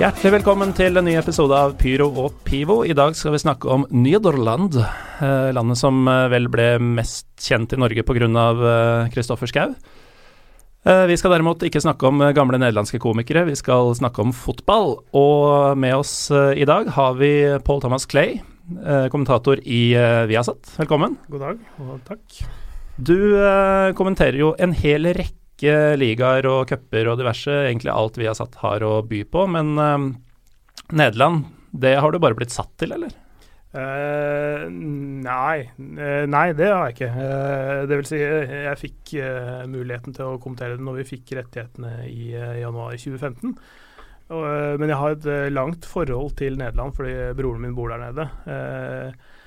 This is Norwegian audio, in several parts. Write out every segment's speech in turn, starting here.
Hjertelig velkommen til en ny episode av Pyro og Pivo. I dag skal vi snakke om Nederland, eh, landet som eh, vel ble mest kjent i Norge pga. Kristoffer Schou. Eh, vi skal derimot ikke snakke om eh, gamle nederlandske komikere, vi skal snakke om fotball. Og med oss eh, i dag har vi Paul Thomas Clay, eh, kommentator i eh, Viasat. Velkommen. God dag, og takk. Du eh, kommenterer jo en hel rekke ligaer og cuper og diverse, egentlig alt vi har satt har å by på. Men uh, Nederland, det har du bare blitt satt til, eller? Uh, nei, Uh, nei, det har jeg ikke. Eh, det vil si, jeg fikk muligheten til å kommentere det når vi fikk rettighetene i januar 2015. Og, eh, men jeg har et langt forhold til Nederland fordi broren min bor der nede. Eh,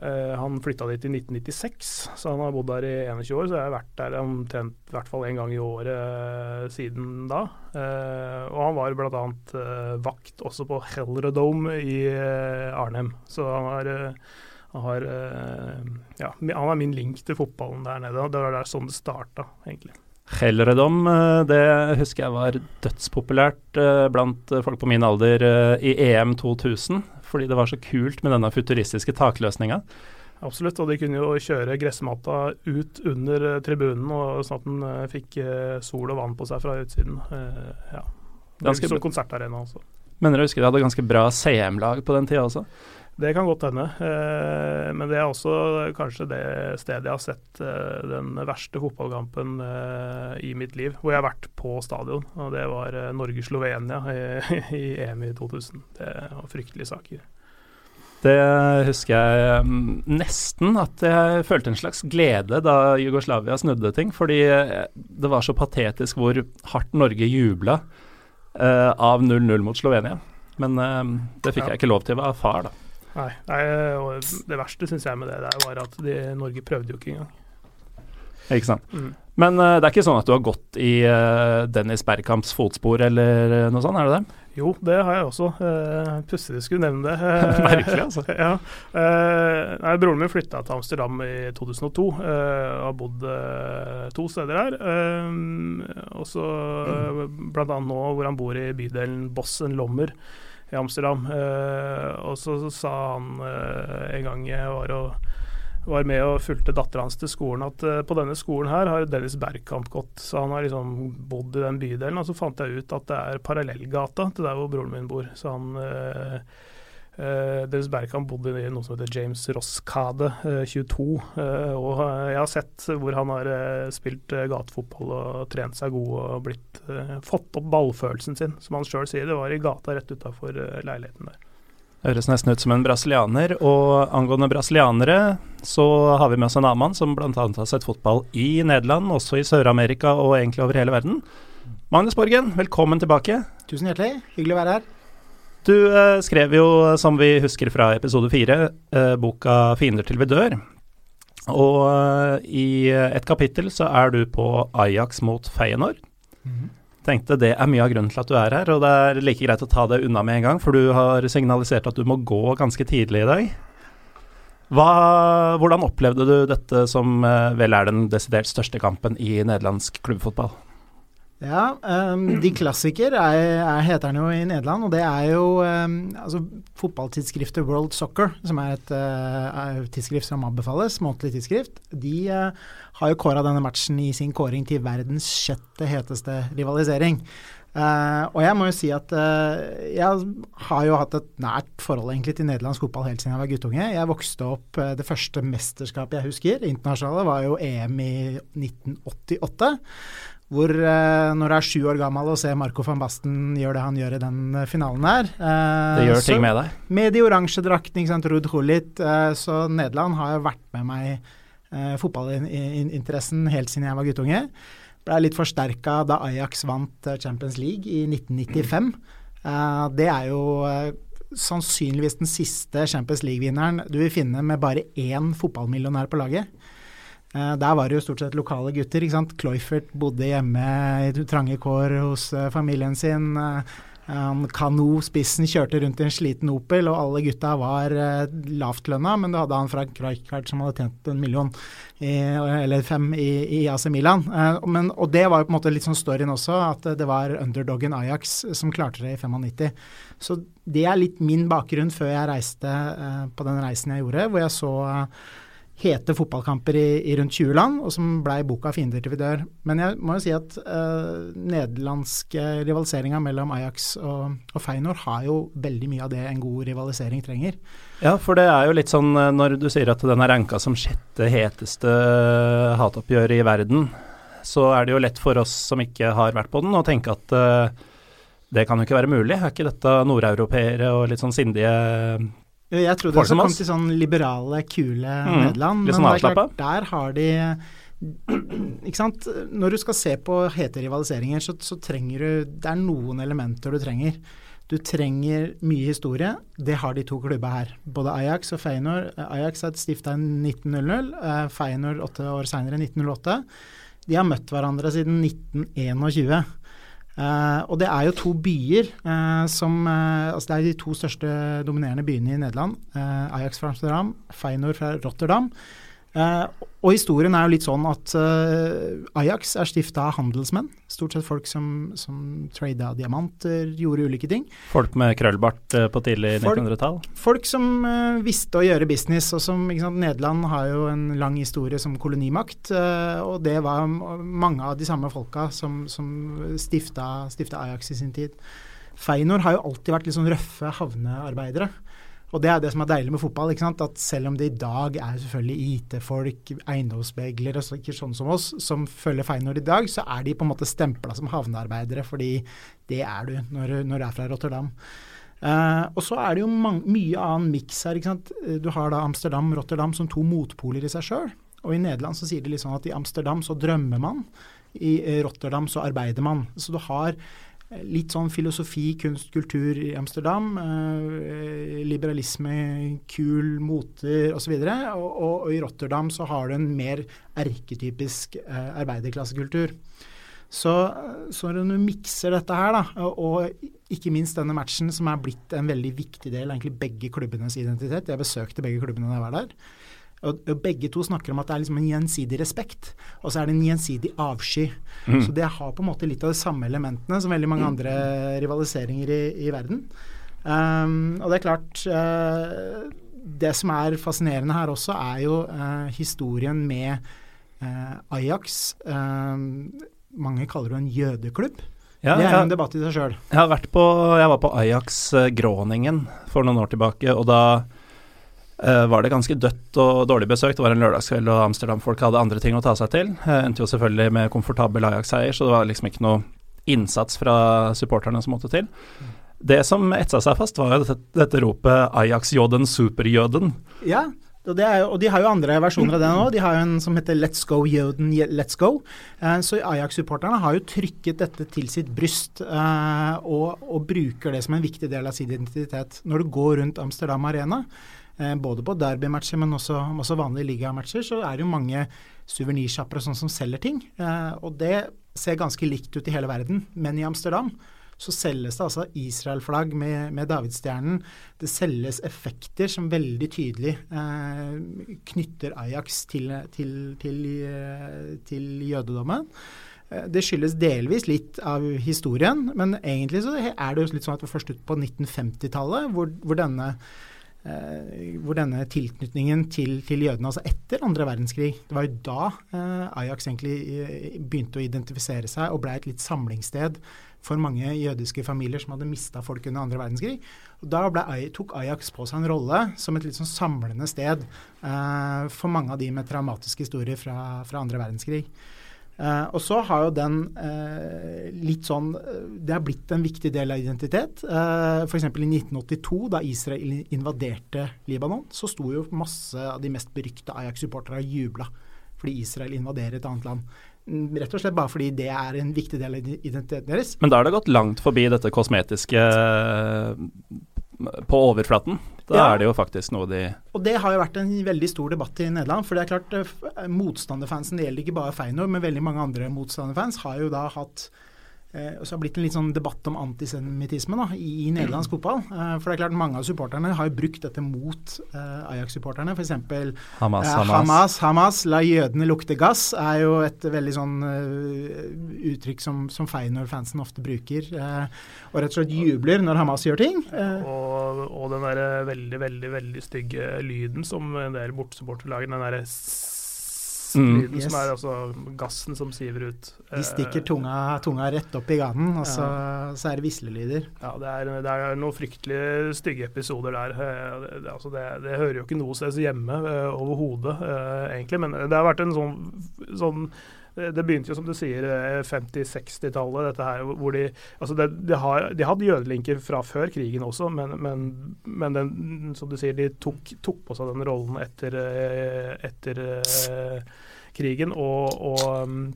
han flytta dit i 1996, så han har bodd der i 21 år. Så jeg har vært der omtrent i hvert fall en gang i året eh, siden da. Eh, og han var bl.a. Uh, vakt også på Helredome i eh, Arnhem. Så han har, eh, han, har eh, ja, han er min link til fotballen der nede. Det var der sånn det starta, egentlig. Helredom, eh, det husker jeg var dødspopulært eh, blant eh, folk på min alder eh, i EM 2000, fordi det var så kult med denne futuristiske takløsninga. Absolutt. Og de kunne jo kjøre gressmatta ut under eh, tribunen, og sånn at den eh, fikk eh, sol og vann på seg fra utsiden. Ja. Det Ganske er som bra. konsertarena også. Mener jeg husker de hadde ganske bra CM-lag på den tida også. Det kan godt hende. Eh, men det er også kanskje det stedet jeg har sett eh, den verste fotballkampen eh, i mitt liv. Hvor jeg har vært på stadion. Og det var Norge-Slovenia i, EM i 2000. Det var fryktelige saker. Det husker jeg mm, nesten at jeg følte en slags glede da Jugoslavia snudde ting, fordi det var så patetisk hvor hardt Norge jubla av 0-0 mot Slovenia. Men det fikk jeg ikke lov til å være far, da. Nei, nei, og det verste syns jeg med det der var at de, Norge prøvde jo ikke engang. Ikke sant. Mm. Men uh, det er ikke sånn at du har gått i uh, Dennis Bergkamps fotspor eller eh, noe sånt, er det det? Jo, det har jeg også. Uh, Pussig du skulle nevne det. Merkelig, altså. ja. Nei, broren min flytta til Amsterdam i 2002 eh, og har bodd to steder her. Uh, også uh, bl.a. nå hvor han bor i bydelen Bossen Lommer i Amsterdam. Eh, og så, sa han eh, en gang jeg var og var med og fulgte dattera hans til skolen, at uh, på denne skolen her har Dennis Bergkamp gått. Så han har liksom bodd i den bydelen. Og så fant jeg ut at det er parallellgata til der hvor broren min bor. Så han eh, eh, Dennis Berkan bodde i noe som heter James Roskade uh, 22. Uh, og eh, jeg har sett hvor han har eh, spilt gatefotball og trent seg god og blitt, fått opp ballfølelsen sin, som han sjøl sier. Det var i gata rett utafor leiligheten der. Høres nesten ut som en brasilianer. Og angående brasilianere, så har vi med oss en annen mann som bl.a. har sett fotball i Nederland, også i Sør-Amerika og egentlig over hele verden. Magnus Borgen, velkommen tilbake. Tusen hjertelig. Hyggelig å være her. Du eh, skrev jo, som vi husker fra episode fire, eh, boka 'Fiender til vi dør'. Og eh, i et kapittel så er du på Ajax mot Feyenoord. Tenkte det er mye av grunnen til at du er her, og det er like greit å ta det unna med en gang, for du har signalisert at du må gå ganske tidlig i dag. Hva, hvordan opplevde du dette som eh, vel er den desidert største kampen i nederlandsk klubbfotball? Ja, um, De klassiker er, er, heter den jo i Nederland, og det er jo um, altså, fotballtidsskriftet World Soccer, som er et er tidsskrift som anbefales, månedlig tidsskrift. De uh, har jo kåra denne matchen i sin kåring til verdens sjette heteste rivalisering. Uh, og jeg må jo si at uh, jeg har jo hatt et nært forhold egentlig til nederlandsk fotball helt siden jeg var guttunge. Jeg vokste opp uh, Det første mesterskapet jeg husker, internasjonale, var jo EM i 1988. hvor uh, når du er sju år gammel og ser Marco van Basten gjøre det han gjør i den uh, finalen her uh, Det gjør ting med deg? Med de oransje draktene, Ruud Gullit. så Nederland har jo vært med meg fotballinteressen helt siden jeg var guttunge. Ble litt forsterka da Ajax vant Champions League i 1995. det er jo sannsynligvis den siste Champions League-vinneren du vil finne med bare én fotballmillionær på laget. Uh, der var det jo stort sett lokale gutter. ikke sant? Cloyfert bodde hjemme i trange kår hos uh, familien sin. Um, Kano, spissen, kjørte rundt i en sliten Opel, og alle gutta var uh, lavtlønna, men du hadde han Frank Rijkaard som hadde tjent en million, i, eller fem, i, i AC Milan. Men, og det var jo på en måte litt sånn storyen også, at det var underdogen Ajax som klarte det i 95. Så det er litt min bakgrunn før jeg reiste på den reisen jeg gjorde, hvor jeg så hete fotballkamper i, i, rundt 20 land, og som blei boka 'Fiender til vi dør'. Men jeg må jo si at uh, nederlandske rivaliseringa mellom Ajax og, og Feinor har jo veldig mye av det en god rivalisering trenger. Ja, for det er jo litt sånn eh, når du sier at den er ranka som sjette heteste eh, hatoppgjør i verden, så er det jo lett for oss som ikke har vært på den, å tenke at uh, det kan jo ikke være mulig. Er ikke dette nordeuropeere og litt sånn sindige jeg trodde det kom til sånn liberale, kule mm. Nederland. Litt sånn klart, Der har de ikke sant? Når du skal se på hete rivaliseringer, så, så, trenger du Det er noen elementer du trenger. Du trenger mye historie. Det har de to klubba her. Både Ajax og Feyenoord. Ajax er stifta i 1900. Eh, Feyenoord åtte år seinere, 1908. De har møtt hverandre siden 1921. Uh, og det er jo to byer uh, som uh, Altså det er de to største dominerende byene i Nederland. Ajax fra Amsterdam, Feinor fra Rotterdam. Uh, og historien er jo litt sånn at eh, Ajax er stifta av handelsmenn. Stort sett folk som, som trada diamanter, gjorde ulike ting. Folk med krøllbart eh, på tidlig 1900-tall? Folk som visste å gjøre business. og som, sant, Nederland har jo en lang historie som kolonimakt. og det var mange av de samme folka som, som stifta, stifta Ajax i sin tid. Feinor har jo alltid vært litt sånn røffe havnearbeidere. Og det er det som er deilig med fotball. ikke sant? At selv om det i dag er selvfølgelig IT-folk, eiendomsmeglere og ikke sånn som oss, som følger Feinor i dag, så er de på en måte stempla som havnearbeidere, fordi det er du når, når du er fra Rotterdam. Uh, og så er det jo mange, mye annen miks her. ikke sant? Du har da Amsterdam og Rotterdam som to motpoler i seg sjøl. Og i Nederland så sier de litt sånn at i Amsterdam så drømmer man, i Rotterdam så arbeider man. Så du har Litt sånn filosofi, kunst, kultur i Amsterdam. Eh, liberalisme, kul moter osv. Og, og, og, og i Rotterdam så har du en mer erketypisk eh, arbeiderklassekultur. Så, så når du mikser dette her, da, og ikke minst denne matchen som er blitt en veldig viktig del egentlig begge klubbenes identitet Jeg besøkte begge klubbene da jeg var der. Og, og, begge to snakker om at det er liksom en gjensidig respekt, og så er det en gjensidig avsky. Mm. Så det har på en måte litt av de samme elementene som veldig mange andre rivaliseringer i, i verden. Um, og det er klart uh, Det som er fascinerende her også, er jo uh, historien med uh, Ajax. mange kaller det en jødeklubb. Ja, det er en debatt i seg sjøl. Jeg, jeg var på Ajax Groningen for noen år tilbake, og da var det ganske dødt og dårlig besøk. Det var en lørdagskveld, og Amsterdam-folk hadde andre ting å ta seg til. Uh, endte jo selvfølgelig med komfortabel Ajax-seier, så det var liksom ikke noe innsats fra supporterne som måtte til. Det som etsa seg fast, var jo dette, dette ropet 'Ajax-jøden, superjøden'. Ja, og, jo, og, de har jo andre versjoner av det nå. De har jo en som heter 'Let's go, jøden, let's go'. Eh, så Ajax-supporterne har jo trykket dette til sitt bryst og, og bruker det som en viktig del av sin identitet. Når du går rundt Amsterdam Arena, Eh, både på derbymatcher, men også, også vanlige ligamatcher, så er det jo mange suvenirsjapper og sånn som selger ting. Eh, og det ser ganske likt ut i hele verden. Men i Amsterdam så selges det altså Israel-flagg med, med davidsstjernen. Det selges effekter som veldig tydelig eh, knytter Ajax til, til, til, eh, til jødedommen. Eh, det skyldes delvis litt av historien, men egentlig så er det jo litt sånn at det var først ut på 1950-tallet hvor, hvor denne Eh, hvor denne tilknytningen til, til, jødene, altså etter andre verdenskrig Det var jo da eh, Ajax egentlig eh, begynte å identifisere seg og ble et litt samlingssted for mange jødiske familier som hadde mista folk under andre verdenskrig. Og da ble, tok Ajax på seg en rolle som et litt sånn samlende sted eh, for mange av de med traumatiske historier fra, fra andre verdenskrig. Eh, og så har jo den eh, litt sånn eh, Det har blitt en viktig del av identitet. Eh, F.eks. i 1982, da Israel invaderte Libanon, så sto jo masse av de mest berykta Ajax-supporterne og jubla fordi Israel invaderer et annet land. Mm, Rett og slett bare fordi det er en viktig del av identiteten deres. Men da har det gått langt forbi dette kosmetiske eh, på overflaten. Da Ja. er det jo faktisk noe de Og det har jo vært en veldig stor debatt i Nederland. For det er klart, eh, motstanderfansen, det gjelder ikke bare Feinor, men veldig mange andre motstanderfans har jo da hatt eh, og så har det blitt en litt sånn debatt om antisemittisme da, i, i nederlandsk fotball. Eh, for det er klart Mange av supporterne har jo brukt dette mot eh, Ajax-supporterne. F.eks. Hamas, Eh, Hamas. Hamas, Hamas, la jødene lukte gass, er jo et veldig sånn uh, uttrykk som, som Feyenoord-fansen ofte bruker. eh, og rett og slett jubler når Hamas gjør ting. Eh, Og, og den der veldig, veldig veldig stygge lyden som en del bortesupportere lager, den derre Mm. Yes. som er altså gassen som siver ut. de stikker Eh, tunga, tunga rett opp i ganen, og så, så er det vislelyder. Ja, det er, det er noen fryktelig stygge episoder der. Eh, Det, det, altså det, det hører jo ikke noe sted hjemme uh, overhodet, eh, egentlig. Men det har vært en sånn, sånn det begynte jo som du sier, eh, 50-60-tallet, dette her hvor de altså det, de, har, de hadde jødelinker fra før krigen også, men, men, men den, som du sier, de tok, tok på seg den rollen etter, eh, etter eh, krigen. Og, og,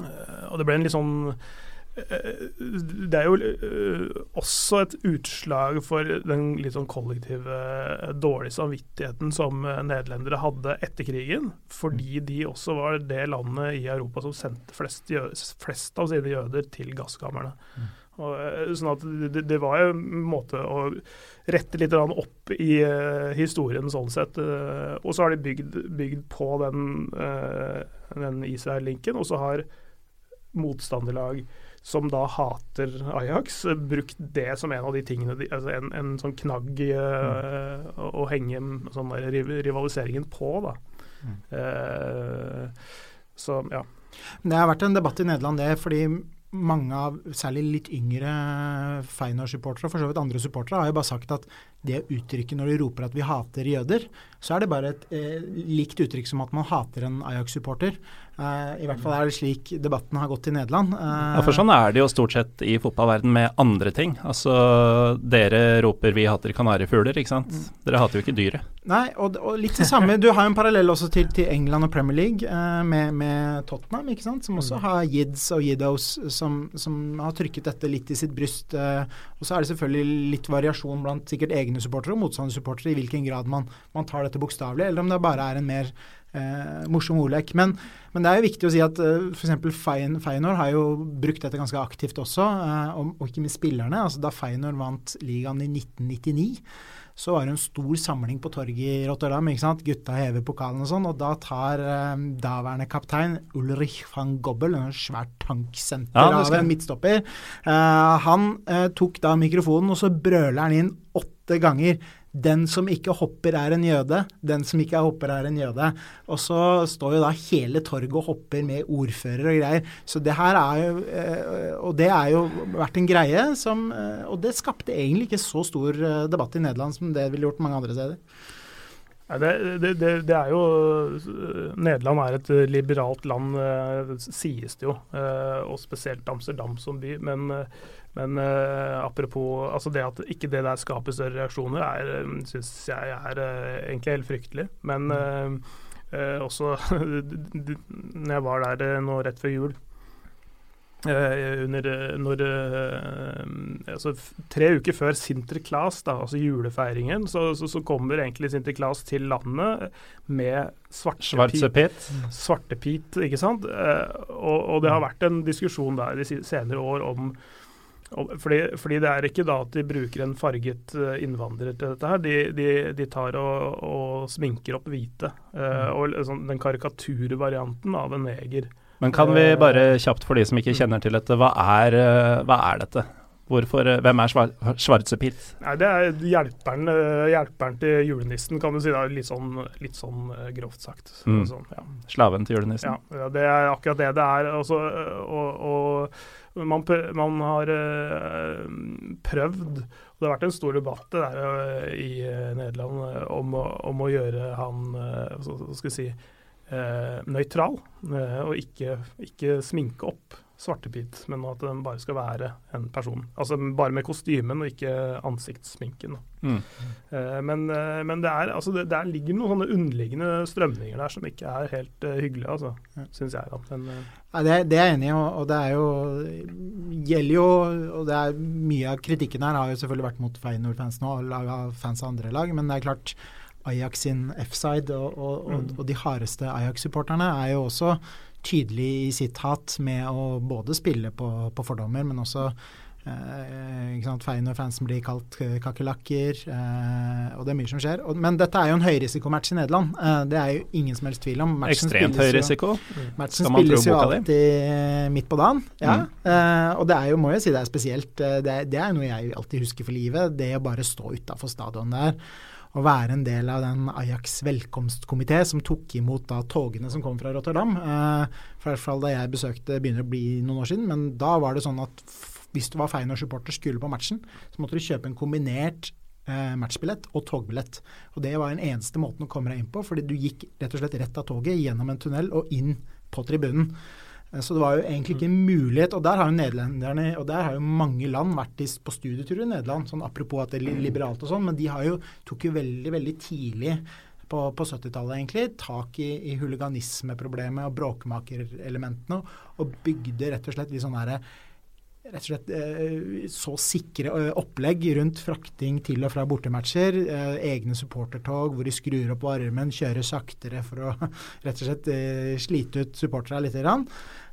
eh, og det ble en litt sånn eh, det er jo eh, også et utslag for den litt sånn kollektive eh, dårlige samvittigheten som eh, nederlendere hadde etter krigen, fordi de også var det landet i Europa som sendte flest, flest av sine jøder til gasskamrene. Og, eh, sånn at det, det var jo en måte å rette litt opp i eh, historien sånn sett. eh, og så har de bygd, bygd på den, den Israel-linken, og så har motstanderlag som da hater Ajax, eh, brukt det som en av de tingene de, altså en, en sånn knagg mm. å, å henge sånn rivaliseringen på, da. Eh, så ja. Det har vært en debatt i Nederland det, fordi mange av særlig litt yngre Feinar-supportere, og for så vidt andre supportere, har jo bare sagt at det uttrykket når de roper at vi hater jøder, så er det bare et eh, likt uttrykk som at man hater en Ajax-supporter. Eh, I hvert fall er det slik debatten har gått i Nederland. Eh, Ja, for sånn er det jo stort sett i fotballverden med andre ting. Altså, dere roper 'vi hater kanarifugler', ikke sant. Dere hater jo ikke dyret. Nei, og, og litt det samme. Du har jo en parallell også til, til England og Premier League eh, med, med Tottenham, ikke sant? som også har Yids og Yiddos som, som har trykket dette litt i sitt bryst. Og så er det selvfølgelig litt variasjon blant sikkert egne supportere og motstandersupportere i hvilken grad man, man tar dette bokstavelig, eller om det bare er en mer eh, morsom ordlek. Men, men det er jo viktig å si at eh, f.eks. Feinor har jo brukt dette ganske aktivt også, eh, og, og ikke minst spillerne. altså Da Feinor vant ligaen i 1999 så var det en stor samling på torget i Rotterdam. ikke sant? Gutta hever pokalen og sånn, og da tar eh, daværende kaptein Ulrich van Gobbel, en svært tanksenter Ja, av en midtstopper, eh, han eh, tok da mikrofonen, og så brøler han inn åtte ganger den som ikke hopper er en jøde, den som ikke hopper er en jøde. Og så står jo da hele torget og hopper med ordfører og greier. Så det her er jo eh, Og det er jo vært en greie som eh, Og det skapte egentlig ikke så stor eh, debatt i Nederland som det ville gjort mange andre steder. Det, det, det, det er jo Nederland er et liberalt land, sies det jo. Og spesielt Amsterdam som by. Men, men uh, apropos altså det at ikke det der skaper større reaksjoner, er, syns jeg er uh, egentlig helt fryktelig. Men uh, også når jeg var der nå rett før jul eh, under, eh, når, eh, altså, tre uker før Sinterklaas, da, altså julefeiringen, så, så, så kommer egentlig Sinterklaas til landet med svartepit, svartepit ikke sant? Eh, og, og det har vært en diskusjon der de senere år om- fordi, fordi det er ikke da at de bruker en farget eh, innvandrer til dette her. De, de, de tar og, og sminker opp hvite. eh, og liksom den karikaturvarianten av en neger. Men kan vi bare kjapt for de som ikke kjenner til dette, hva er, eh, hva er dette? Hvorfor, eh, hvem er Schwarzepitz? Nei, Det er hjelperen, eh, hjelperen til julenissen, kan du si. Da. Litt sånn, litt sånn eh, grovt sagt. Mm. sånn, ja. Slaven til julenissen? Ja, ja, det er akkurat det det er. Altså, øh, og, og man, man har prøvd og Det har vært en stor debatt der i Nederland om, om å gjøre han hva skal vi si nøytral, og ikke, ikke sminke opp svartebit, men at den bare skal være en person. Altså bare med kostymen og ikke ansiktssminken. Mm. Eh, men, eh, men det er, altså det, der ligger noen sånne underliggende strømninger der som ikke er helt uh, hyggelige, altså, Ja. syns jeg. da. Men, eh, Ja, det, det er jeg enig i, og, det er jo gjelder jo og det er Mye av kritikken her har jo selvfølgelig vært mot Feyenoord-fansen og lag av fans av andre lag, men det er klart Ajax sin F-side og, og, og, Mm. og de hardeste Ajax-supporterne er jo også tydelig i sitt hat med å både spille på, på fordommer, men også eh, ikke sant, Feyenoord-fansen blir kalt eh, kakerlakker, eh, og det er mye som skjer. Og, men dette er jo en høyrisikomatch i Nederland. Eh, det er jo ingen som helst tvil om. Matchen Ekstremt høy risiko. Matchen Skal man spilles jo alltid det? alltid midt på dagen. Ja. Mm. Eh, og det er jo, må jeg si det er spesielt. eh, Det det er noe jeg alltid husker for livet. Det å bare stå utafor stadion der og være en del av den Ajax velkomstkomité som tok imot da togene som kom fra Rotterdam. Eh, for hvert fall da jeg besøkte, begynner å bli noen år siden, men da var det sånn at hvis du var Feyenoord-supporter skulle på matchen, så måtte du kjøpe en kombinert eh, matchbillett og togbillett. Og Det var den eneste måten å komme deg inn på, fordi du gikk rett og slett rett av toget gjennom en tunnel og inn på tribunen. Eh, Så det var jo egentlig ikke en mulighet, og der har jo nederlenderne og der har jo mange land vært på studietur i Nederland, sånn apropos at det er liberalt og sånn, men de har jo, tok jo veldig, veldig tidlig på, på 70-tallet egentlig tak i, i huliganismeproblemet og bråkmakerelementene, og, bygde rett og slett litt sånn herre rett og slett eh, så sikre eh, opplegg rundt frakting til og fra bortematcher. Eh, egne supportertog hvor de skrur opp varmen, kjører saktere for å rett og slett slite ut supporterne litt.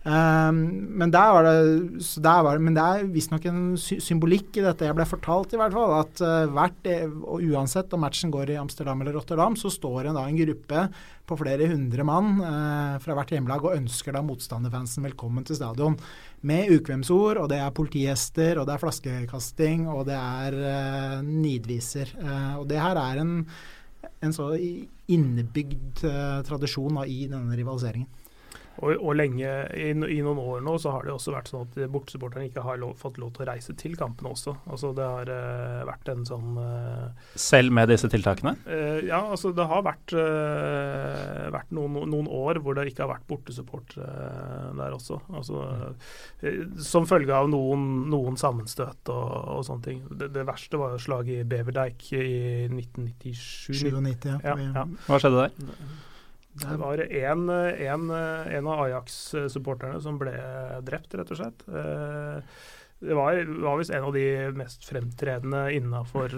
Grann. Eh, men der var det, der var det Men det er visstnok en sy symbolikk i dette jeg ble fortalt, i hvert fall. At eh, hvert, eh, og uansett om matchen går i Amsterdam eller Rotterdam, så står en da en gruppe på flere hundre mann eh, fra hvert hjemmelag og ønsker da motstanderfansen velkommen til stadion med ukvemsord, og det er politihester, og det er flaskekasting, og det er eh, nidviser. Eh, og det her er en, en så innebygd eh, tradisjon da, i denne rivaliseringen. Og, og lenge, i, I noen år nå så har det også vært sånn at bortesupporterne ikke har lov, fått lov til å reise til kampene også. Altså Det har uh, vært en sånn uh, Selv med disse tiltakene? Uh, Ja, altså det har vært, vært noen, noen år hvor det ikke har vært bortesupportere eh, der også. Altså, som følge av noen, noen sammenstøt og, og sånne ting. Det, det verste var jo slaget i Beverdeik i 1997. 97, ja. Ja, ja. Hva skjedde der? Det var en, en, en av Ajax-supporterne som ble drept, rett og slett. Eh, Det var, var visst en av de mest fremtredende innafor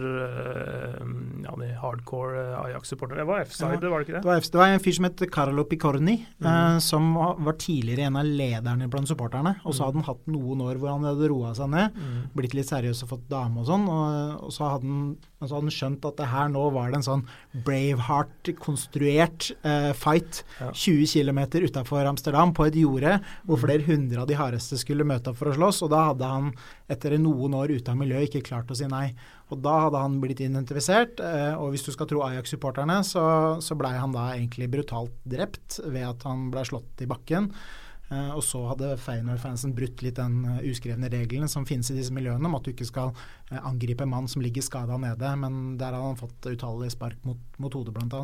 ja, de hardcore eh, Ajax-supporterne. Det var F-side, Ja. var det ikke Det det? var, det var en fyr som het Carlo Picorni, mm. uh, som var tidligere en av lederne blant supporterne. Og så hadde han hatt noen år hvor han hadde roa seg ned, Mm. blitt litt seriøs og fått dame og sånn. Og, og så, hadde han, så hadde han skjønt at det her nå var det en sånn Braveheart-konstruert uh, fight Ja. 20 km utafor Amsterdam på et jorde hvor Mm. flere hundre av de hardeste skulle møte opp for å slåss. Og da hadde han etter noen år ute av miljøet ikke klart å si nei. Og da hadde han blitt identifisert, eh, og hvis du skal tro Ajax-supporterne, så, så blei han da egentlig brutalt drept ved at han blei slått i bakken. Eh, og så hadde Feyenoord-fansen brutt litt den eh, uskrevne regelen som finnes i disse miljøene, om at du ikke skal eh, angripe en mann som ligger skada nede, men der hadde han fått utallige spark mot, mot hodet, bl.a.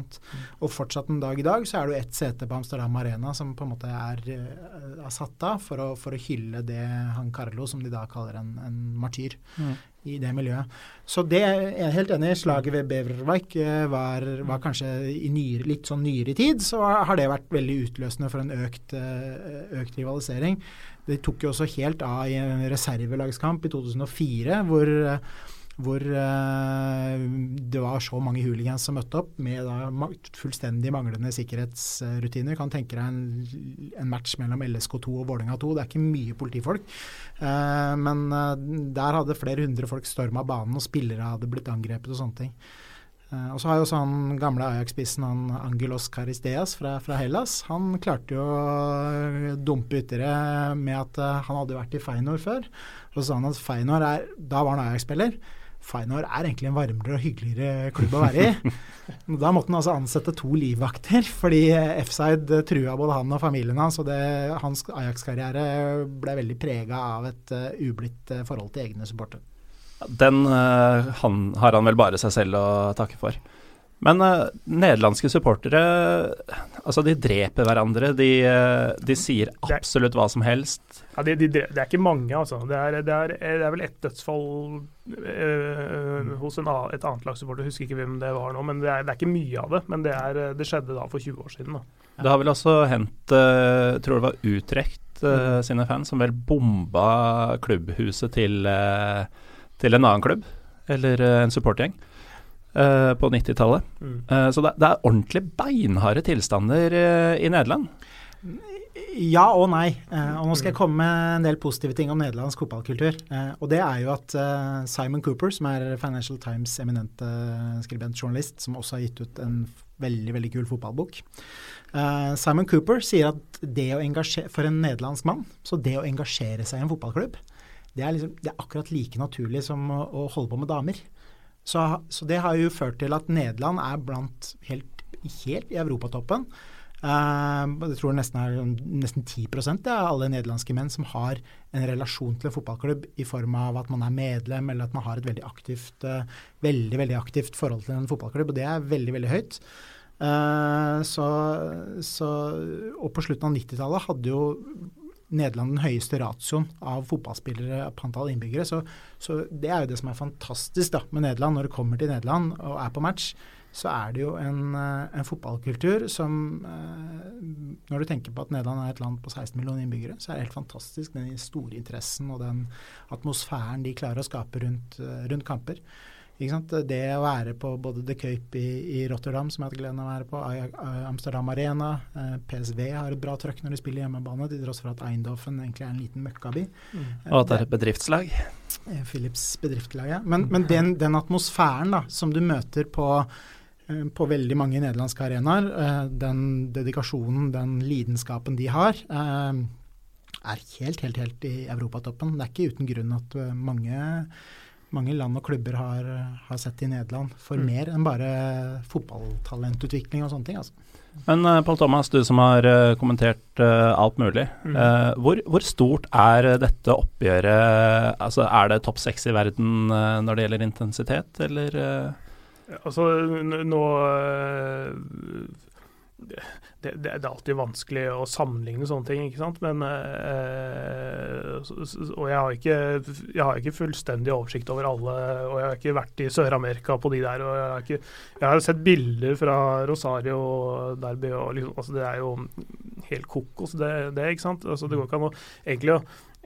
Og fortsatt en dag i dag så er det jo ett sete på Amsterdam Arena som på en måte er, er satt av for å, for å hylle det han Carlo, som de da kaller en, en martyr i det miljøet. Så det er jeg helt enig i. Slaget ved Beverwijk eh, var, var kanskje i nyere, litt sånn nyere tid, så har det vært veldig utløsende for en økt, eh, økt rivalisering. Det tok jo også helt av i en reservelagskamp i 2004, hvor eh, hvor eh, det var så mange hooligans som møtte opp med fullstendig manglende sikkerhetsrutiner. Kan tenke deg en, en match mellom LSK2 og Vålerenga 2. Det er ikke mye politifolk. Eh, men eh, der hadde flere hundre folk storma banen, og spillere hadde blitt angrepet og sånne ting. Og så har jo sånn gamle Ajax-spissen han Angelos Caristeas fra, fra Hellas. Han klarte jo å dumpe ytterligere med at han hadde vært i Feinor før. Og så sa han at Feinor er Da var han Ajax-spiller. Feyenoord er egentlig en varmere og hyggeligere klubb å være i. Da måtte han altså ansette to livvakter, fordi F-side trua både han og familien hans. Og det, hans Ajax-karriere ble veldig prega av et uh, ublidt uh, forhold til egne supportere. Den uh, han, har han vel bare seg selv å takke for. Men uh, nederlandske supportere altså de dreper hverandre. De, uh, de sier absolutt hva som helst. Ja, de, de, Det er ikke mange, altså. Det er, det er, det er vel ett dødsfall uh, hos en, et annet lagssupporter. Husker ikke hvem det var nå, men det er, det er ikke mye av det. Men det, det skjedde da for 20 år siden. Da. Det har vel også hendt, uh, tror det var Utrecht uh, sine fans, som vel bomba klubbhuset til, til en annen klubb, eller en supportgjeng. Uh, på 90-tallet. Mm. Uh, så det, det, er ordentlig beinharde tilstander uh, i Nederland. Ja og nei. og nå skal jeg komme med en del positive ting om nederlandsk fotballkultur. og det er jo at Simon Cooper, som er Financial Times eminente skribent-journalist, som også har gitt ut en veldig veldig kul fotballbok. Simon Cooper sier at det å engasjere, for en nederlandsk mann, så det å engasjere seg i en fotballklubb, det er, liksom, det er akkurat like naturlig som å, å holde på med damer. Så, så, det har jo ført til at Nederland er blant helt, helt i europatoppen. Uh, jeg tror nesten er nesten 10% av alle nederlandske menn som har en relasjon til en fotballklubb i form av at man er medlem, eller at man har et veldig aktivt, uh, veldig, veldig aktivt forhold til en fotballklubb. Og det er veldig, veldig høyt. Uh, så, så, og på slutten av 90-tallet hadde jo Nederland den høyeste ratioen av fotballspillere på antall innbyggere. Så, så, det er jo det som er fantastisk da, med Nederland. Når det kommer til Nederland og er på match, så er det jo en, eh, en fotballkultur som eh, Når du tenker på at Nederland er et land på 16 millioner innbyggere, så er det helt fantastisk den store interessen og den atmosfæren de klarer å skape rundt, eh, rundt kamper. Det å være på både The Cape i, i Rotterdam, som jeg har hatt gleden av å være på, Amsterdam Arena eh, PSV har et bra trøkk når de spiller hjemmebane, til tross for at Eindhoven egentlig er en liten møkkaby. Mm. Og at det er et bedriftslag? Eh, Philips bedriftslag, ja. Men, men den, den, atmosfæren da, som du møter på, eh, på veldig mange nederlandske arenaer, den dedikasjonen, den lidenskapen de har, er helt, helt, helt i europatoppen. Det er ikke uten grunn at mange mange land og klubber har, har sett i Nederland for mm. mer enn bare fotballtalentutvikling og sånne ting. altså. Men uh, Pål Thomas, du som har uh, kommentert uh, alt mulig. Mm. Hvor, hvor, stort er dette oppgjøret? Altså, er det topp seks i verden når det gjelder intensitet, eller? Altså, nå det, det, det, er alltid vanskelig å sammenligne sånne ting, ikke sant. Men øh, Og jeg har, ikke, jeg har ikke fullstendig oversikt over alle, og jeg har ikke vært i Sør-Amerika på de der. og Jeg har, ikke, jeg har sett bilder fra Rosario og Derby, og liksom, altså det er jo helt kokos, det, det ikke sant. Altså det går ikke an å egentlig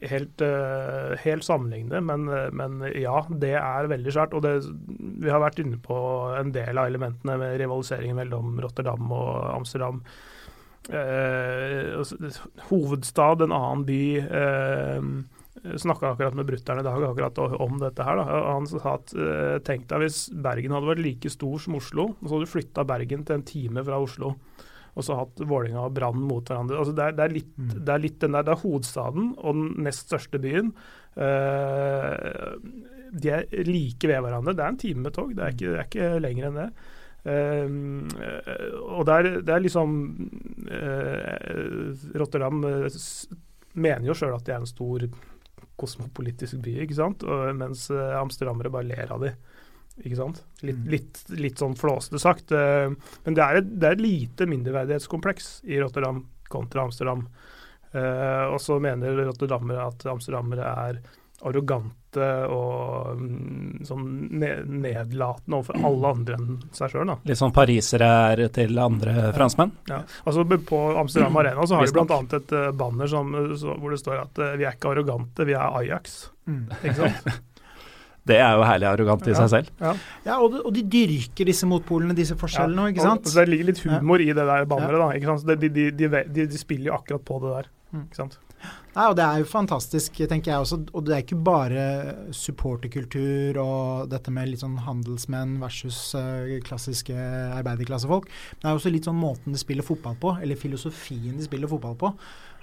helt, uh, helt sammenligne, men, men, ja, det er veldig svært. Og det, vi har vært inne på en del av elementene med rivaliseringen mellom Rotterdam og Amsterdam. Uh, hovedstad, en annen by. Uh, Snakka akkurat med brutter'n i dag akkurat om dette her. Da. Han sa at uh, tenk deg hvis Bergen hadde vært like stor som Oslo, og så hadde du flytta Bergen til en time fra Oslo og så hatt Vålinga og Brann mot hverandre. Altså det, er, det, er litt, mm. det, er, litt, den der, det er hovedstaden og den nest største byen. Uh, de er like ved hverandre. Det er en time med tog, det er ikke, det er ikke lenger enn det. Uh, og det er, det er liksom uh, Rotterdam mener jo sjøl at de er en stor kosmopolitisk by, ikke sant? Og, mens amsterdamere bare ler av dem. Ikke sant? Litt, mm. litt, litt sånn flåsete sagt. Eh, men det er, et, det er et lite mindreverdighetskompleks i Rotterdam kontra Amsterdam. Uh, og så mener rotterdammere at amsterdammere er arrogante og um, sånn nedlatende overfor alle andre enn seg sjøl. Litt sånn parisere er til andre franskmenn? Ja. altså På Amsterdam Arena så har de bl.a. et uh, banner som, så, hvor det står at uh, vi er ikke arrogante, vi er Ajax. Mm. Ikke sant? Det er jo herlig arrogant i ja, seg selv. Ja, ja og, de, og, de, dyrker disse motpolene, disse forskjellene òg, ikke sant. Og, og det ligger litt humor i det der banneret, da. ikke sant? De, de, de, spiller jo akkurat på det der. Mm. ikke sant? Nei, og Det er jo fantastisk, tenker jeg også. Og det er ikke bare supporterkultur og dette med litt sånn handelsmenn versus uh, klassiske arbeiderklassefolk. Det er også litt sånn måten de spiller fotball på, eller filosofien de spiller fotball på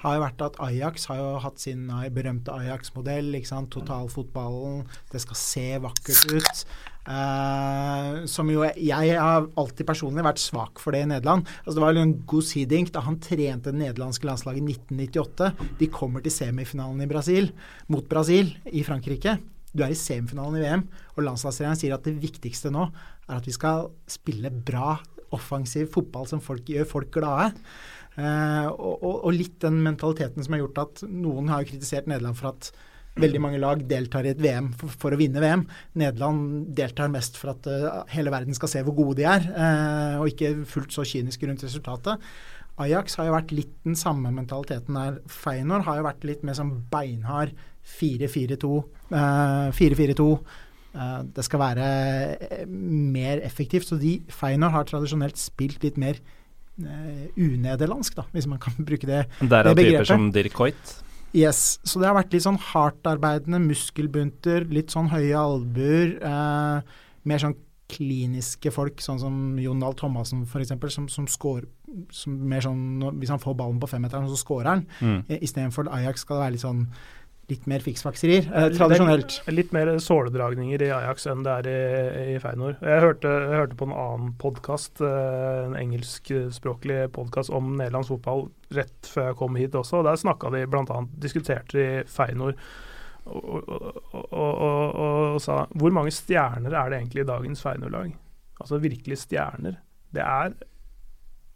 har jo vært at Ajax har jo hatt sin berømte Ajax-modell. Totalfotballen. Det skal se vakkert ut. Uh, som jo Jeg har alltid personlig vært svak for det i Nederland. Altså Det var jo en god siding da han trente det nederlandske landslaget i 1998. De kommer til semifinalen i Brasil, mot Brasil i Frankrike. du er i semifinalen i VM, og landslagstreneren sier at det viktigste nå er at vi skal spille bra, offensiv fotball som folk, gjør folk glade. Eh, og, og, litt den mentaliteten som har gjort at noen har kritisert Nederland for at veldig mange lag deltar i et VM for, for å vinne VM. Nederland deltar mest for at uh, hele verden skal se hvor gode de er, uh, og ikke fullt så kyniske rundt resultatet. Ajax har jo vært litt den samme mentaliteten der. Feinor har jo vært litt mer sånn beinhard 4-4-2. Uh, 4-4-2. det skal være mer effektivt. Så de Feinor har tradisjonelt spilt litt mer unederlandsk, da, hvis man kan bruke det, Derav det begrepet. typer som Dirk Hoit? Yes. Så det har vært litt sånn hardtarbeidende muskelbunter, litt sånn høye albuer. Eh, mer sånn kliniske folk, sånn som Jon Dahl Thomassen f.eks., som, som scorer som mer sånn Hvis han får ballen på femmeteren, så scorer han. Mm. Istedenfor Ajax skal det være litt sånn litt mer fiksfakserier, eh, tradisjonelt. Litt mer såledragninger i Ajax enn det er i, i Feinor. Jeg hørte, jeg hørte, på en annen podkast, eh, en engelskspråklig podkast om nederlandsk fotball rett før jeg kom hit også. og Der snakka de bl.a. diskuterte de Feinor og, og, og, og, sa hvor mange stjerner er det egentlig i dagens Feinor-lag? Altså virkelig stjerner. Det er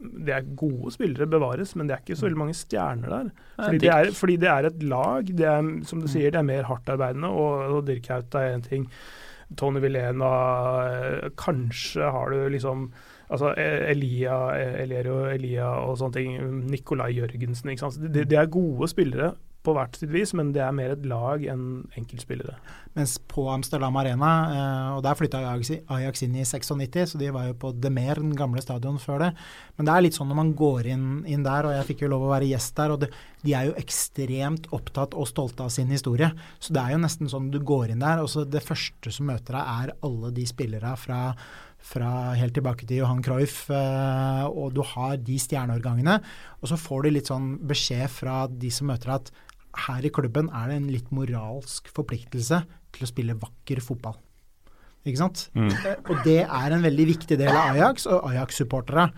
det er gode spillere, bevares, men det er ikke så veldig mange stjerner der. Fordi det er, fordi det er et lag. Det er, som du mm. sier, det er mer hardtarbeidende, og, og Dirk er én ting. Tony Vilena eh, Kanskje har du liksom altså e- Elia, Elierio Elia og sånne ting. Nikolai Jørgensen. Det, det er gode spillere, på hvert sitt vis, men det er mer et lag enn enkeltspillere. Mens på Amsterdam Arena, eh, og der flytta Ajax inn i 96, så de var jo på De Mer, den gamle stadion før det. Men det er litt sånn når man går inn, inn der, og jeg fikk jo lov å være gjest der, og det, de er jo ekstremt opptatt og stolte av sin historie. Så det er jo nesten sånn du går inn der, og så det første som møter deg, er alle de spillere fra fra helt tilbake til Johan Cruyff, eh, og du har de stjerneårgangene. Og så får du litt sånn beskjed fra de som møter deg at her i klubben er det en litt moralsk forpliktelse til å spille vakker fotball. Ikke sant? Mm. Eh, og det er en veldig viktig del av Ajax og Ajax-supportere.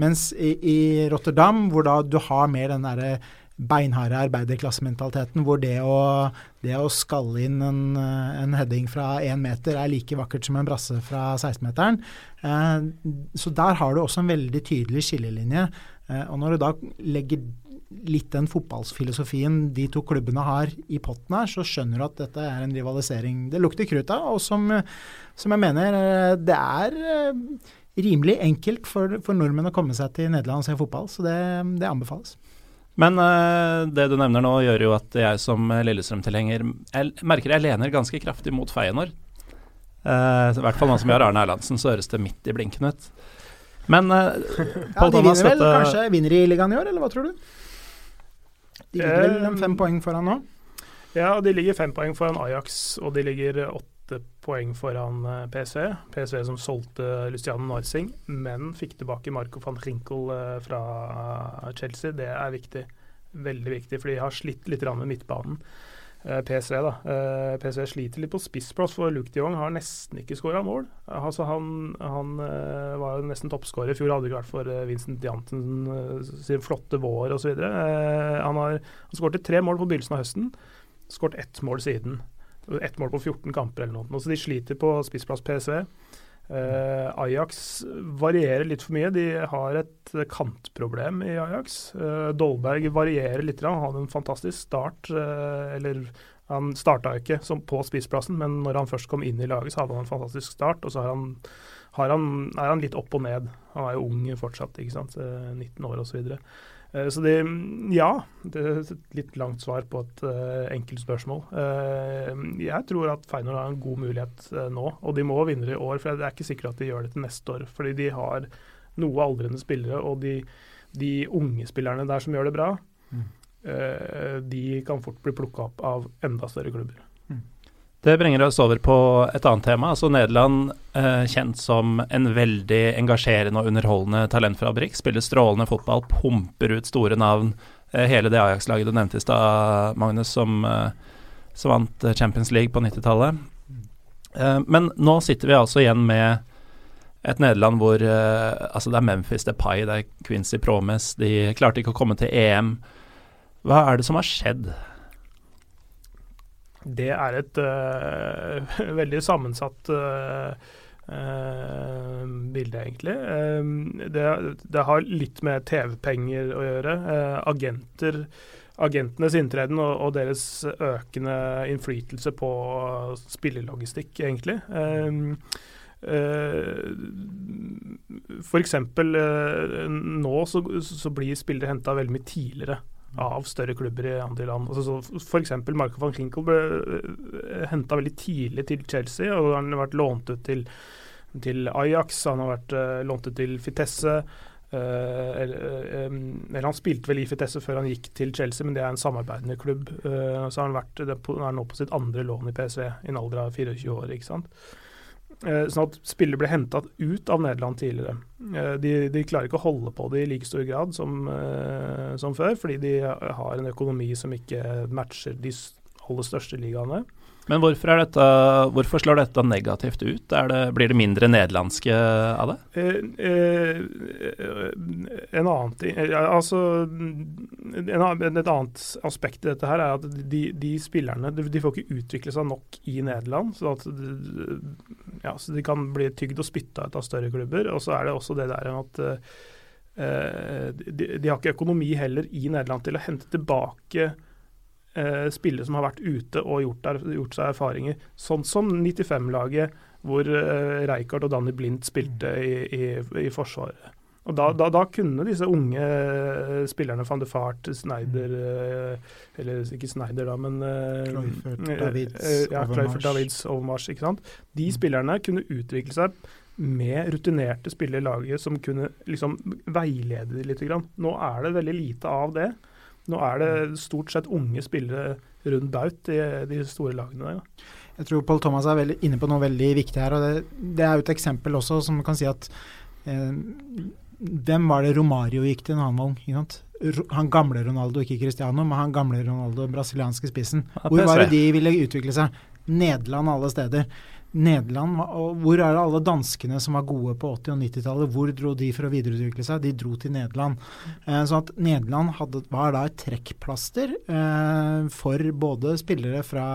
Mens i, i, Rotterdam, hvor da du har mer den derre beinharde arbeiderklassementaliteten, hvor det å, det å skalle inn en, en heading fra én meter er like vakkert som en brasse fra 16-meteren. Eh, så der har du også en veldig tydelig skillelinje. Eh, og når du da legger litt den fotballfilosofien de to klubbene har i potten her, så skjønner du at dette er en rivalisering det lukter krutt av, og som, som, jeg mener eh, det er eh, rimelig enkelt for, for, nordmenn å komme seg til Nederland og se fotball, så det, det anbefales. Men uh, det du nevner nå, gjør jo at jeg som Lillestrøm-tilhenger merker jeg lener ganske kraftig mot Feyenoord. Uh, I hvert fall nå som vi har Arne Erlandsen, så høres det midt i blinken ut. Men uh, ja, de vinner vel kanskje vinner i ligaen i år, eller hva tror du? De ligger vel fem poeng foran nå? Ja, de ligger fem poeng foran Ajax, og de ligger åtte poeng foran eh, PSV. PSV som solgte Luciano Narsing, men fikk tilbake Marco van Rinkel eh, fra Chelsea. Det er viktig. Veldig viktig, for de har slitt litt med midtbanen. Eh, PSV da. Eh, PSV sliter litt på spissplass, for Luke de Jong har nesten ikke skåra mål. Altså, han, han eh, var jo nesten toppskårer i fjor, hadde ikke vært for Vincent Janten sin flotte vår osv. Han har han skåret tre mål på begynnelsen av høsten, skåret ett mål siden. Ett mål på 14 kamper eller noe. Så de sliter på spissplass PSV. Uh, Ajax varierer litt for mye. De har et kantproblem i Ajax. Uh, Dolberg varierer litt. Han hadde en fantastisk start. Uh, eller han starta ikke som på spissplassen, men når han først kom inn i laget, så hadde han en fantastisk start. Og så han, han, er han litt opp og ned. Han er jo ung fortsatt, ikke sant? 19 år osv. Eh, så det Ja. Det er et litt langt svar på et uh, enkelt spørsmål. Uh, jeg tror at Feinor har en god mulighet nå, og de må vinne i år. For det er ikke sikkert at de gjør det til neste år. Fordi de har noe aldrende spillere, og de, de unge spillerne der som gjør det bra, mm. de kan fort bli plukka opp av enda større klubber. Det bringer oss over på et annet tema. altså Nederland, eh, kjent som en veldig engasjerende og underholdende talentfabrikk. Spiller strålende fotball, pumper ut store navn. Eh, hele det Ajax-laget du nevnte i stad, Magnus, som, eh, som, vant Champions League på 90-tallet. Eh, men nå sitter vi altså igjen med et Nederland hvor eh, altså det er Memphis, det er Pai, det er Quincy Promes. De klarte ikke å komme til EM. Hva er det som har skjedd? Det er et uh, veldig sammensatt uh, uh, bilde, egentlig. Det, det, har litt med TV-penger å gjøre. agenter agentenes inntreden og, og, deres økende innflytelse på spillelogistikk, egentlig. Uh, F.eks. Nå så, så, blir spillere henta veldig mye tidligere av større klubber i andre land. Altså, F.eks. Marco van Klinkel ble uh, henta veldig tidlig til Chelsea, og han har vært lånt ut til, til Ajax, han har vært uh, lånt ut til Fitesse. Uh, eller, um, eller, han spilte vel i Fitesse før han gikk til Chelsea, men det er en samarbeidende klubb. Uh, så har han vært, er nå på sitt andre lån i PSV i en alder av 24 år. ikke sant? Uh, sånn at spillere ble henta ut av Nederland tidligere. De, de, klarer ikke å holde på det i like stor grad som, som, før, fordi de har en økonomi som ikke matcher de aller største ligaene. Men hvorfor, dette, hvorfor, slår dette negativt ut? Det, blir det mindre nederlandske av det? Eh, eh, en annen ting Altså en, Et annet aspekt i dette her er at de, de spillerne de, de, får ikke utvikle seg nok i Nederland. Så, at, ja, så de kan bli tygd og spytta ut av større klubber. Og så er det også det der at eh, de, de har ikke økonomi heller i Nederland til å hente tilbake eh, spillere som har vært ute og gjort, der, gjort seg erfaringer. Sånn som 95-laget, hvor eh, Reykard og Danny Blindt spilte i, i, i Forsvaret. Og da, da, da, kunne disse unge uh, spillerne van de Fart, Snyder uh, Eller ikke Sneider, da, men uh, Davids, ja, Kluifert, Davids Overmars. ikke sant? De mm. spillerne kunne utvikle seg med rutinerte spillere i laget som kunne liksom veilede dem litt. Nå er det veldig lite av det. Nå er det stort sett unge spillere rundt baut i de store lagene. der Jeg tror Paul Thomas er veldig, inne på noe veldig viktig her. og Det, det er jo et eksempel også som kan si at eh, Hvem var det Romario gikk til når han var ung? Han gamle Ronaldo, ikke Cristiano, men han gamle Ronaldo, brasilianske spissen. Hvor var det de ville utvikle seg? Nederland alle steder. Nederland, Hvor er det alle danskene som var gode på 80- og 90-tallet? Hvor dro de for å videreutvikle seg? De dro til Nederland. Eh, så at Nederland hadde, var da et trekkplaster eh, for både spillere fra,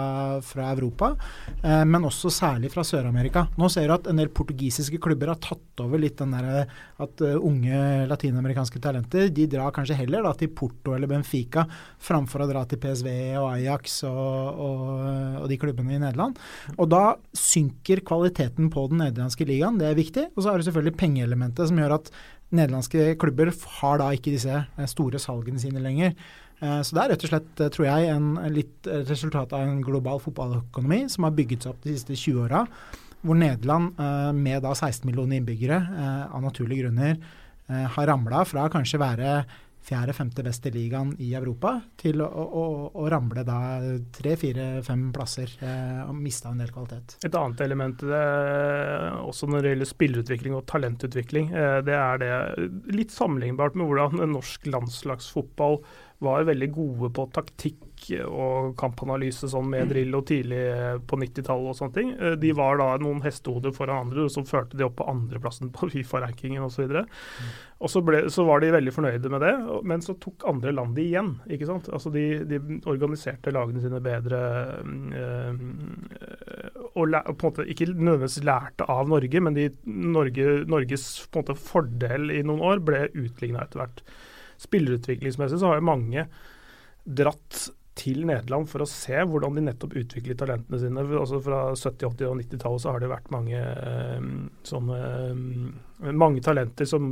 fra Europa, eh, men også særlig fra Sør-Amerika. Nå ser du at en del portugisiske klubber har tatt over litt den der at unge latinamerikanske talenter de drar kanskje heller da, til Porto eller Benfica framfor å dra til PSV og Ajax og, og, og de klubbene i Nederland. Og da syns synker kvaliteten på den nederlandske ligaen. Det er viktig. Og så er det selvfølgelig pengeelementet som gjør at nederlandske klubber har da ikke disse eh, store salgene sine lenger. Eh, så det er rett og slett, eh, tror jeg, en litt resultat av en global fotballøkonomi som har bygget seg opp de siste 20 åra. Hvor Nederland, med da 16 millioner innbyggere, av naturlige grunner har ramla fra kanskje være fjerde-femte beste ligaen i Europa, til å, å, å ramle da tre, fire, fem plasser eh, og miste en del kvalitet. Et annet element det, også når det gjelder spillerutvikling og talentutvikling, eh, det er det litt sammenlignbart med hvordan norsk landslagsfotball var veldig gode på taktikk og kampanalyse sånn med drill og tidlig på 90-tallet og sånne ting. Eh, de var da noen hestehoder foran andre, og så førte de opp på andreplassen på Fifa-rankingen osv. Og, mm. og så, ble, så var de veldig fornøyde med det, men så tok andre land det igjen. ikke sant? Altså de, de organiserte lagene sine bedre øh, og, på en måte ikke nødvendigvis lærte av Norge, men de, Norge, Norges på en måte fordel i noen år ble utligna etter hvert spillerutviklingsmessig så har jo mange dratt til Nederland for å se hvordan de nettopp utvikler talentene sine. Altså Fra 70-, 80- og 90-tallet så har det vært mange eh, sånne eh, mange talenter som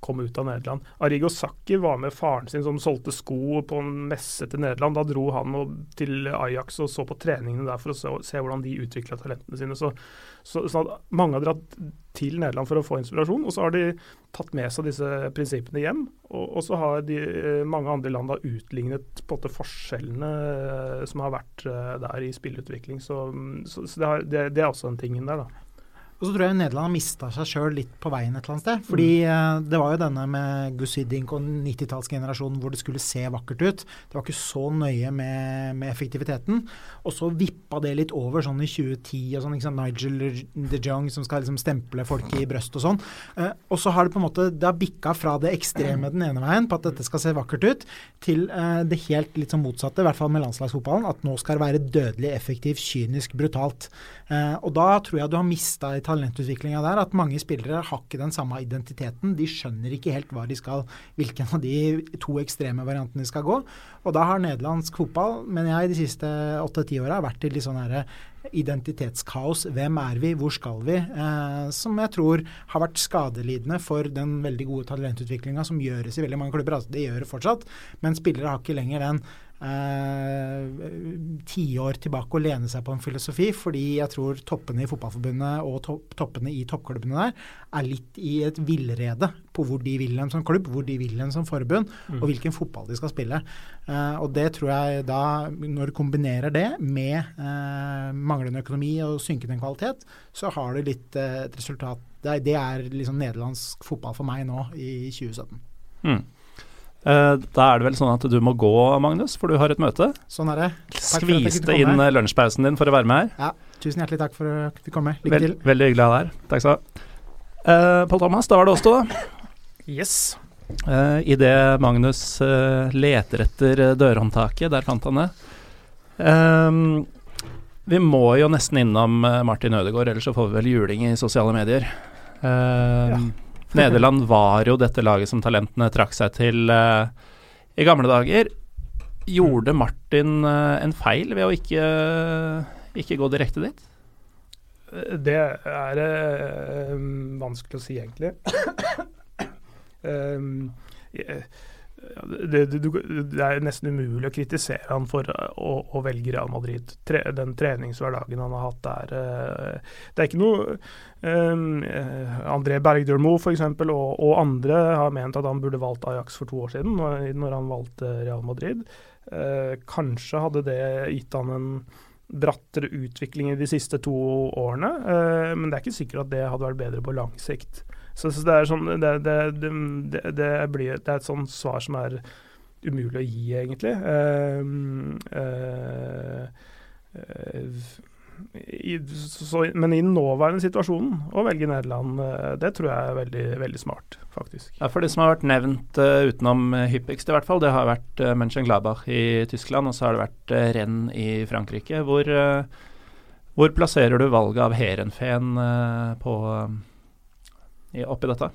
kom ut av Nederland. Arigo Sakki var med faren sin som solgte sko på en messe til Nederland. Da dro han til Ajax og så på treningene der for å se, hvordan de utvikla talentene sine. Så, så, så, mange har dratt til Nederland for å få inspirasjon, og så har de tatt med seg disse prinsippene hjem. Og, og så har de, eh, mange andre land da utlignet på en forskjellene eh, som har vært eh, der i spillutvikling. Så, så det, har, det, det, er også den tingen der, da. Og så tror jeg Nederland har mista seg sjøl litt på veien et eller annet sted. Fordi mm. det var jo denne med Gussiddink og 90-tallsgenerasjonen hvor det skulle se vakkert ut. Det var ikke så nøye med, med, effektiviteten. Og så vippa det litt over sånn i 2010 og sånn. Liksom Nigel de Jong som skal liksom stemple folk i brøst og sånn. Eh, og så har det på en måte det har bikka fra det ekstreme den ene veien, på at dette skal se vakkert ut, til eh, det helt litt sånn motsatte, i hvert fall med landslagsfotballen. At nå skal det være dødelig effektivt, kynisk, brutalt. Uh, og da tror jeg du har mista i talentutviklinga der at mange spillere har ikke den samme identiteten. De skjønner ikke helt hva de skal, hvilken av de to ekstreme variantene de skal gå. Og da har nederlandsk fotball, mener jeg, de siste åtte-ti åra vært i litt sånn herre identitetskaos. Hvem er vi, hvor skal vi? Eh, som jeg tror har vært skadelidende for den veldig gode talentutviklinga som gjøres i veldig mange klubber. Altså, det gjør det fortsatt, men spillere har ikke lenger den Eh, tiår tilbake og lene seg på en filosofi, fordi jeg tror toppene i Fotballforbundet og topp, toppene i toppklubbene der er litt i et villrede på hvor de vil en som klubb, hvor de vil en som forbund, mm. og hvilken fotball de skal spille. Uh, og det tror jeg da, når du kombinerer det med uh, manglende økonomi og synkende kvalitet, så har du litt uh, et resultat. Det, det er liksom nederlandsk fotball for meg nå i 2017. Mm. Uh, da er det vel sånn at du må gå, Magnus, for du har et møte. Sånn er det. Skviste inn uh, lunsjpausen din for å være med her. Ja, tusen hjertelig takk for at du kom med. Lykke Vel, til. Veldig hyggelig å ha deg her. Takk skal du ha. Uh, Pål Thomas, da var det oss to, da. Yes. Uh, Idet Magnus uh, leter etter dørhåndtaket, der fant han det. vi må jo nesten innom Martin Ødegaard, ellers så får vi vel juling i sosiale medier. Uh, ja. Nederland var jo dette laget som talentene trakk seg til uh, i gamle dager. Gjorde Martin uh, en feil ved å ikke, uh, ikke gå direkte dit? Det er vanskelig å si, egentlig. um, yeah det, det, det, er nesten umulig å kritisere han for å, å velge Real Madrid. Tre, den treningshverdagen han har hatt der. Eh, det er ikke noe um, André Bergdølmo f.eks. Og, og andre har ment at han burde valgt Ajax for to år siden, når han valgte Real Madrid. Uh, kanskje hadde det gitt han en brattere utvikling i de siste to årene, uh, men det er ikke sikkert at det hadde vært bedre på lang sikt. Så, så det er sånn det, det, det, det, blir, det er et sånt svar som er umulig å gi, egentlig. Uh, uh, uh, i, så, men i den nåværende situasjonen å velge Nederland, det tror jeg er veldig, veldig smart, faktisk. Ja, For det som har vært nevnt utenom hyppigst, i hvert fall, det har vært uh, Mönchengladbach i Tyskland, og så har det vært uh, renn i Frankrike. Hvor, hvor plasserer du valget av Heerenveen på oppi dette?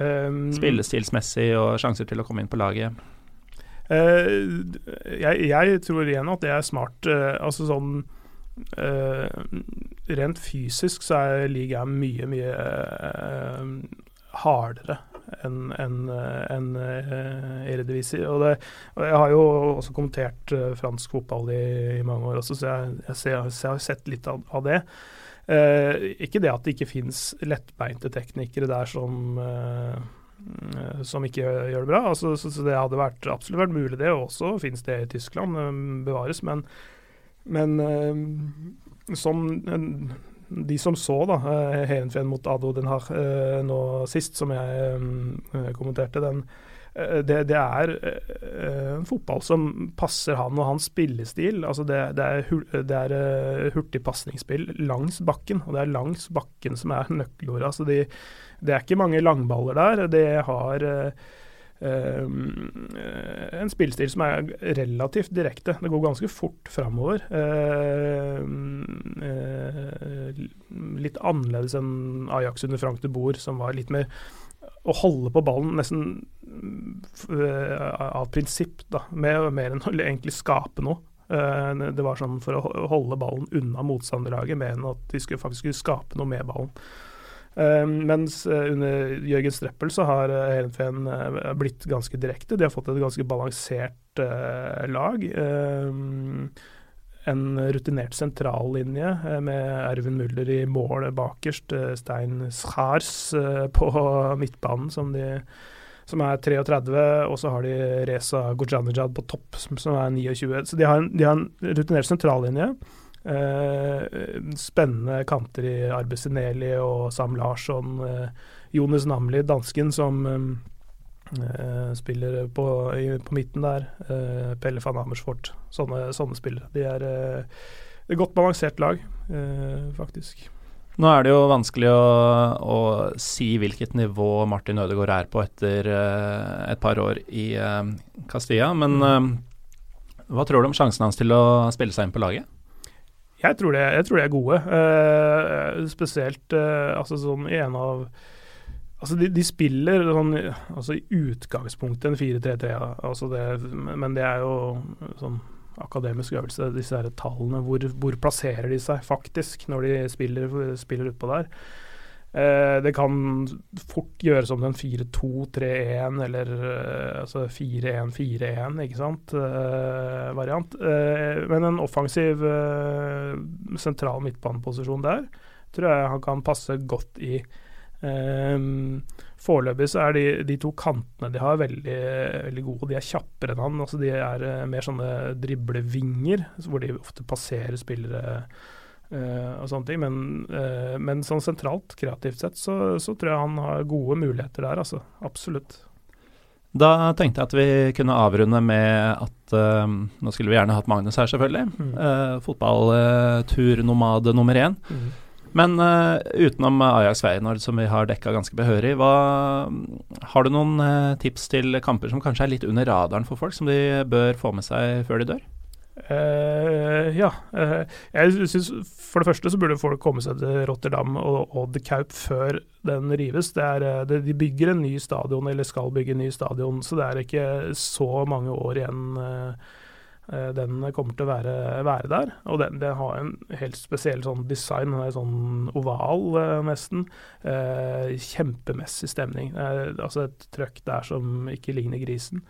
Um, Spillestilsmessig og sjanser til å komme inn på laget? Uh, jeg, jeg, tror igjen at det er smart. Uh, altså sånn uh, Rent fysisk så er ligaen mye, mye hardere enn en, en, Eredivisie. Og, det, og jeg har jo også kommentert fransk fotball i, i, mange år også, så jeg, jeg, ser, jeg har sett litt av, av det. Eh, ikke det at det ikke finnes lettbeinte teknikere der som eh, som ikke gjør det bra. Altså, så, så, det hadde vært, absolutt vært mulig, det. Og Også finnes det i Tyskland, eh, bevares. Men, men som de som så da, Heerenveen mot Ado Den Haag nå sist, som jeg kommenterte, den Eh, det, det, er uh, en fotball som passer han og hans spillestil. Altså det, det er, det er uh, hurtig langs bakken, og det er langs bakken som er nøkkelordet. Altså de, det er ikke mange langballer der. Det har uh, en spillestil som er relativt direkte. Det går ganske fort framover. litt annerledes enn Ajax under Frank de Boer, som var litt mer å holde på ballen nesten uh, av prinsipp, da, mer, mer enn å egentlig skape noe. Uh, det var sånn for å holde ballen unna motstanderlaget, mer enn at de skulle, faktisk skulle skape noe med ballen. Uh, mens under Jørgen Streppel så har Heerenveen blitt ganske direkte. De har fått et ganske balansert lag. En rutinert sentrallinje eh, med Ervin Muller i mål bakerst, eh, Stein Schars eh, på midtbanen, som, de, som er 33, og så har de Reza Gujanijad på topp, som er 29. Så de har en, de har en rutinert sentrallinje. Spennende kanter i Arbe Sineli og Sam Larsson. Jonas Namli, dansken, som spiller på, i, på, midten der. Eh, Pelle van Amersfoort. Sånne, sånne spillere. De er eh, et godt balansert lag, eh, faktisk. Nå er det jo vanskelig å, å, si hvilket nivå Martin Ødegaard er på etter et par år i Castilla, men uh, hva tror du om sjansen hans til å spille seg inn på laget? Jeg tror, det, de er gode. Uh, spesielt uh, altså sånn i en av Altså de, de spiller sånn, altså i utgangspunktet en 4-3-3, altså men det er jo sånn akademisk øvelse, disse her tallene. Hvor, hvor, plasserer de seg faktisk når de spiller, spiller utpå der? Eh, det kan fort gjøres om til en 4-2-3-1 eller eh, altså 4-1-4-1, ikke sant, eh, variant. Eh, men en offensiv eh, sentral midtbaneposisjon der tror jeg han kan passe godt i. Um, Foreløpig så er de, de, to kantene de har, veldig, veldig gode. De er kjappere enn han. altså De er uh, mer sånne driblevinger, hvor de ofte passerer spillere uh, og sånne ting. Men, uh, men, sånn sentralt, kreativt sett, så, så, tror jeg han har gode muligheter der, altså. Absolutt. Da tenkte jeg at vi kunne avrunde med at Nå skulle vi gjerne hatt Magnus her, selvfølgelig. Mm. Fotballturnomade nummer én. Mm. Men uh, utenom Ajax Feyenoord, som vi har dekka ganske behørig, hva, har du noen uh, tips til kamper som kanskje er litt under radaren for folk, som de bør få med seg før de dør? Uh, ja. jeg synes For det første så burde folk komme seg til Rotterdam og Odd Kaup før den rives. Er, de bygger en ny stadion, eller skal bygge en ny stadion, så det er ikke så mange år igjen Eh, den kommer til å være, være der. Og den, den, har en helt spesiell sånn design. Den er sånn oval, eh, nesten. Eh, kjempemessig stemning. Eh, altså et trøkk der som ikke ligner grisen.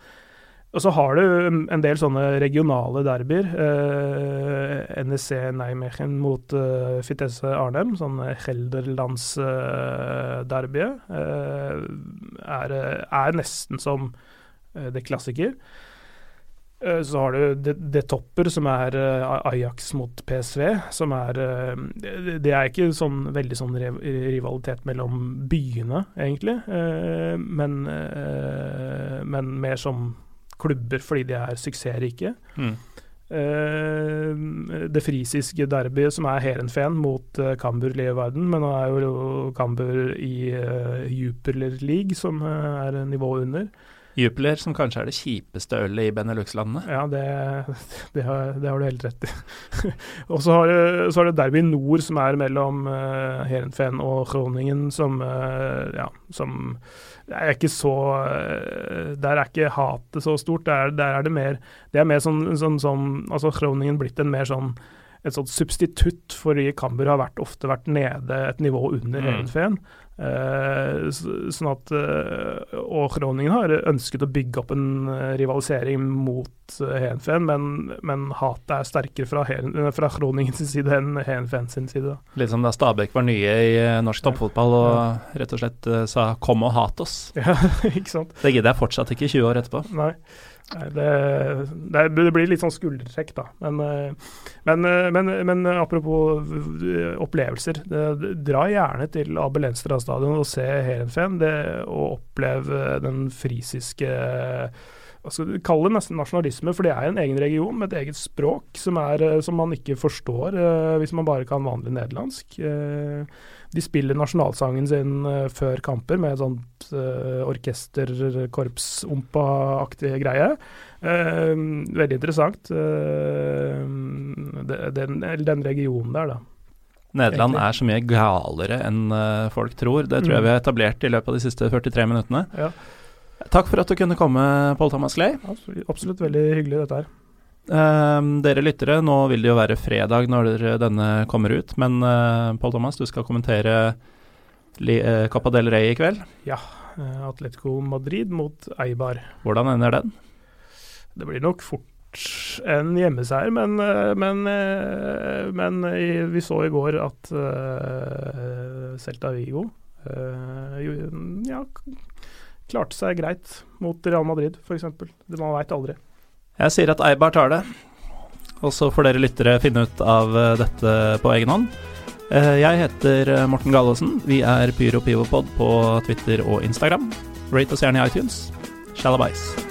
Og så har du en del sånne regionale derbyer. Eh, NEC Nijmegen mot eh, Fitesse Arnhem, sånn Gelderlandsderbyet, eh, er, er, nesten som det klassiker. Eh, så har du det, det, topper, som er uh, Ajax mot PSV. Som er uh, det, er ikke sånn veldig sånn rivalitet mellom byene, egentlig. Men, men, mer som klubber fordi de er suksessrike. Mm. det frisiske derbyet som er Heerenveen mot uh, Cambuur Leeuwarden, men nå er jo Kambur i Jupiler League, som er nivået under. Jupiler, som kanskje er det kjipeste ølet i Benelux-landene. Ja, det, det, har, det, har, du helt rett i. og så har, så har du Derby Nord, som er mellom uh, Heerenveen og Groningen, som, uh, ja, som er ikke så uh, Der er ikke hatet så stort. Der, der er det mer Det er mer sånn, sånn, sånn Altså Groningen blitt en mer sånn et sånt substitutt, fordi Camber har vært, ofte vært nede et nivå under mm. Heerenveen. Uh, sånn at Og Groningen har ønsket å bygge opp en uh, rivalisering mot Henfen, men, men hatet er sterkere fra, fra Groningens side enn Henfen sin side. Litt som da Stabæk var nye i norsk toppfotball og ja. rett og slett sa 'kom og hat oss'. Ja, ikke sant. Det gidder jeg fortsatt ikke 20 år etterpå. Nei. Det, det, det, blir litt sånn skuldertrekk, da. Men, eh, men, eh, men, men apropos eh, opplevelser. Det, dra gjerne til Abel Enstra stadion og se Heerenveen. Og oppleve den frisiske hva skal du kalle det nesten nasjonalisme, for det er en egen region med et eget språk som, er, som man ikke forstår eh, hvis man bare kan vanlig nederlandsk. Eh, de spiller nasjonalsangen sin eh, før kamper med et sånt uh, orkesterkorpsompa-aktig greie. Uh, veldig interessant. Den, den, regionen der, da. Nederland er så mye galere enn folk tror. Det tror jeg mm. vi har etablert i løpet av de siste 43 minuttene. Ja. Takk for at du kunne komme, Pål Thomas Clay. Absolutt, absolutt veldig hyggelig, dette her. Uh, dere lyttere, nå vil det jo være fredag når denne kommer ut, men uh, Pål Thomas, du skal kommentere Li, uh, Copa del Rey i kveld? Ja. Uh, Atletico Madrid mot Eibar. Hvordan ender den? Det blir nok fort en hjemmeseier, men, men, men i, vi så i går at Celta Vigo ja, klarte seg greit mot Real Madrid, f.eks. Man veit aldri. Jeg sier at Eibar tar det. og så får dere lyttere finne ut av eh, dette på egen hånd. Eh, Jeg heter eh, Morten Gallaasen. Vi er Pyro Pivopod på Twitter og Instagram. Rate oss gjerne i iTunes. Shalabais.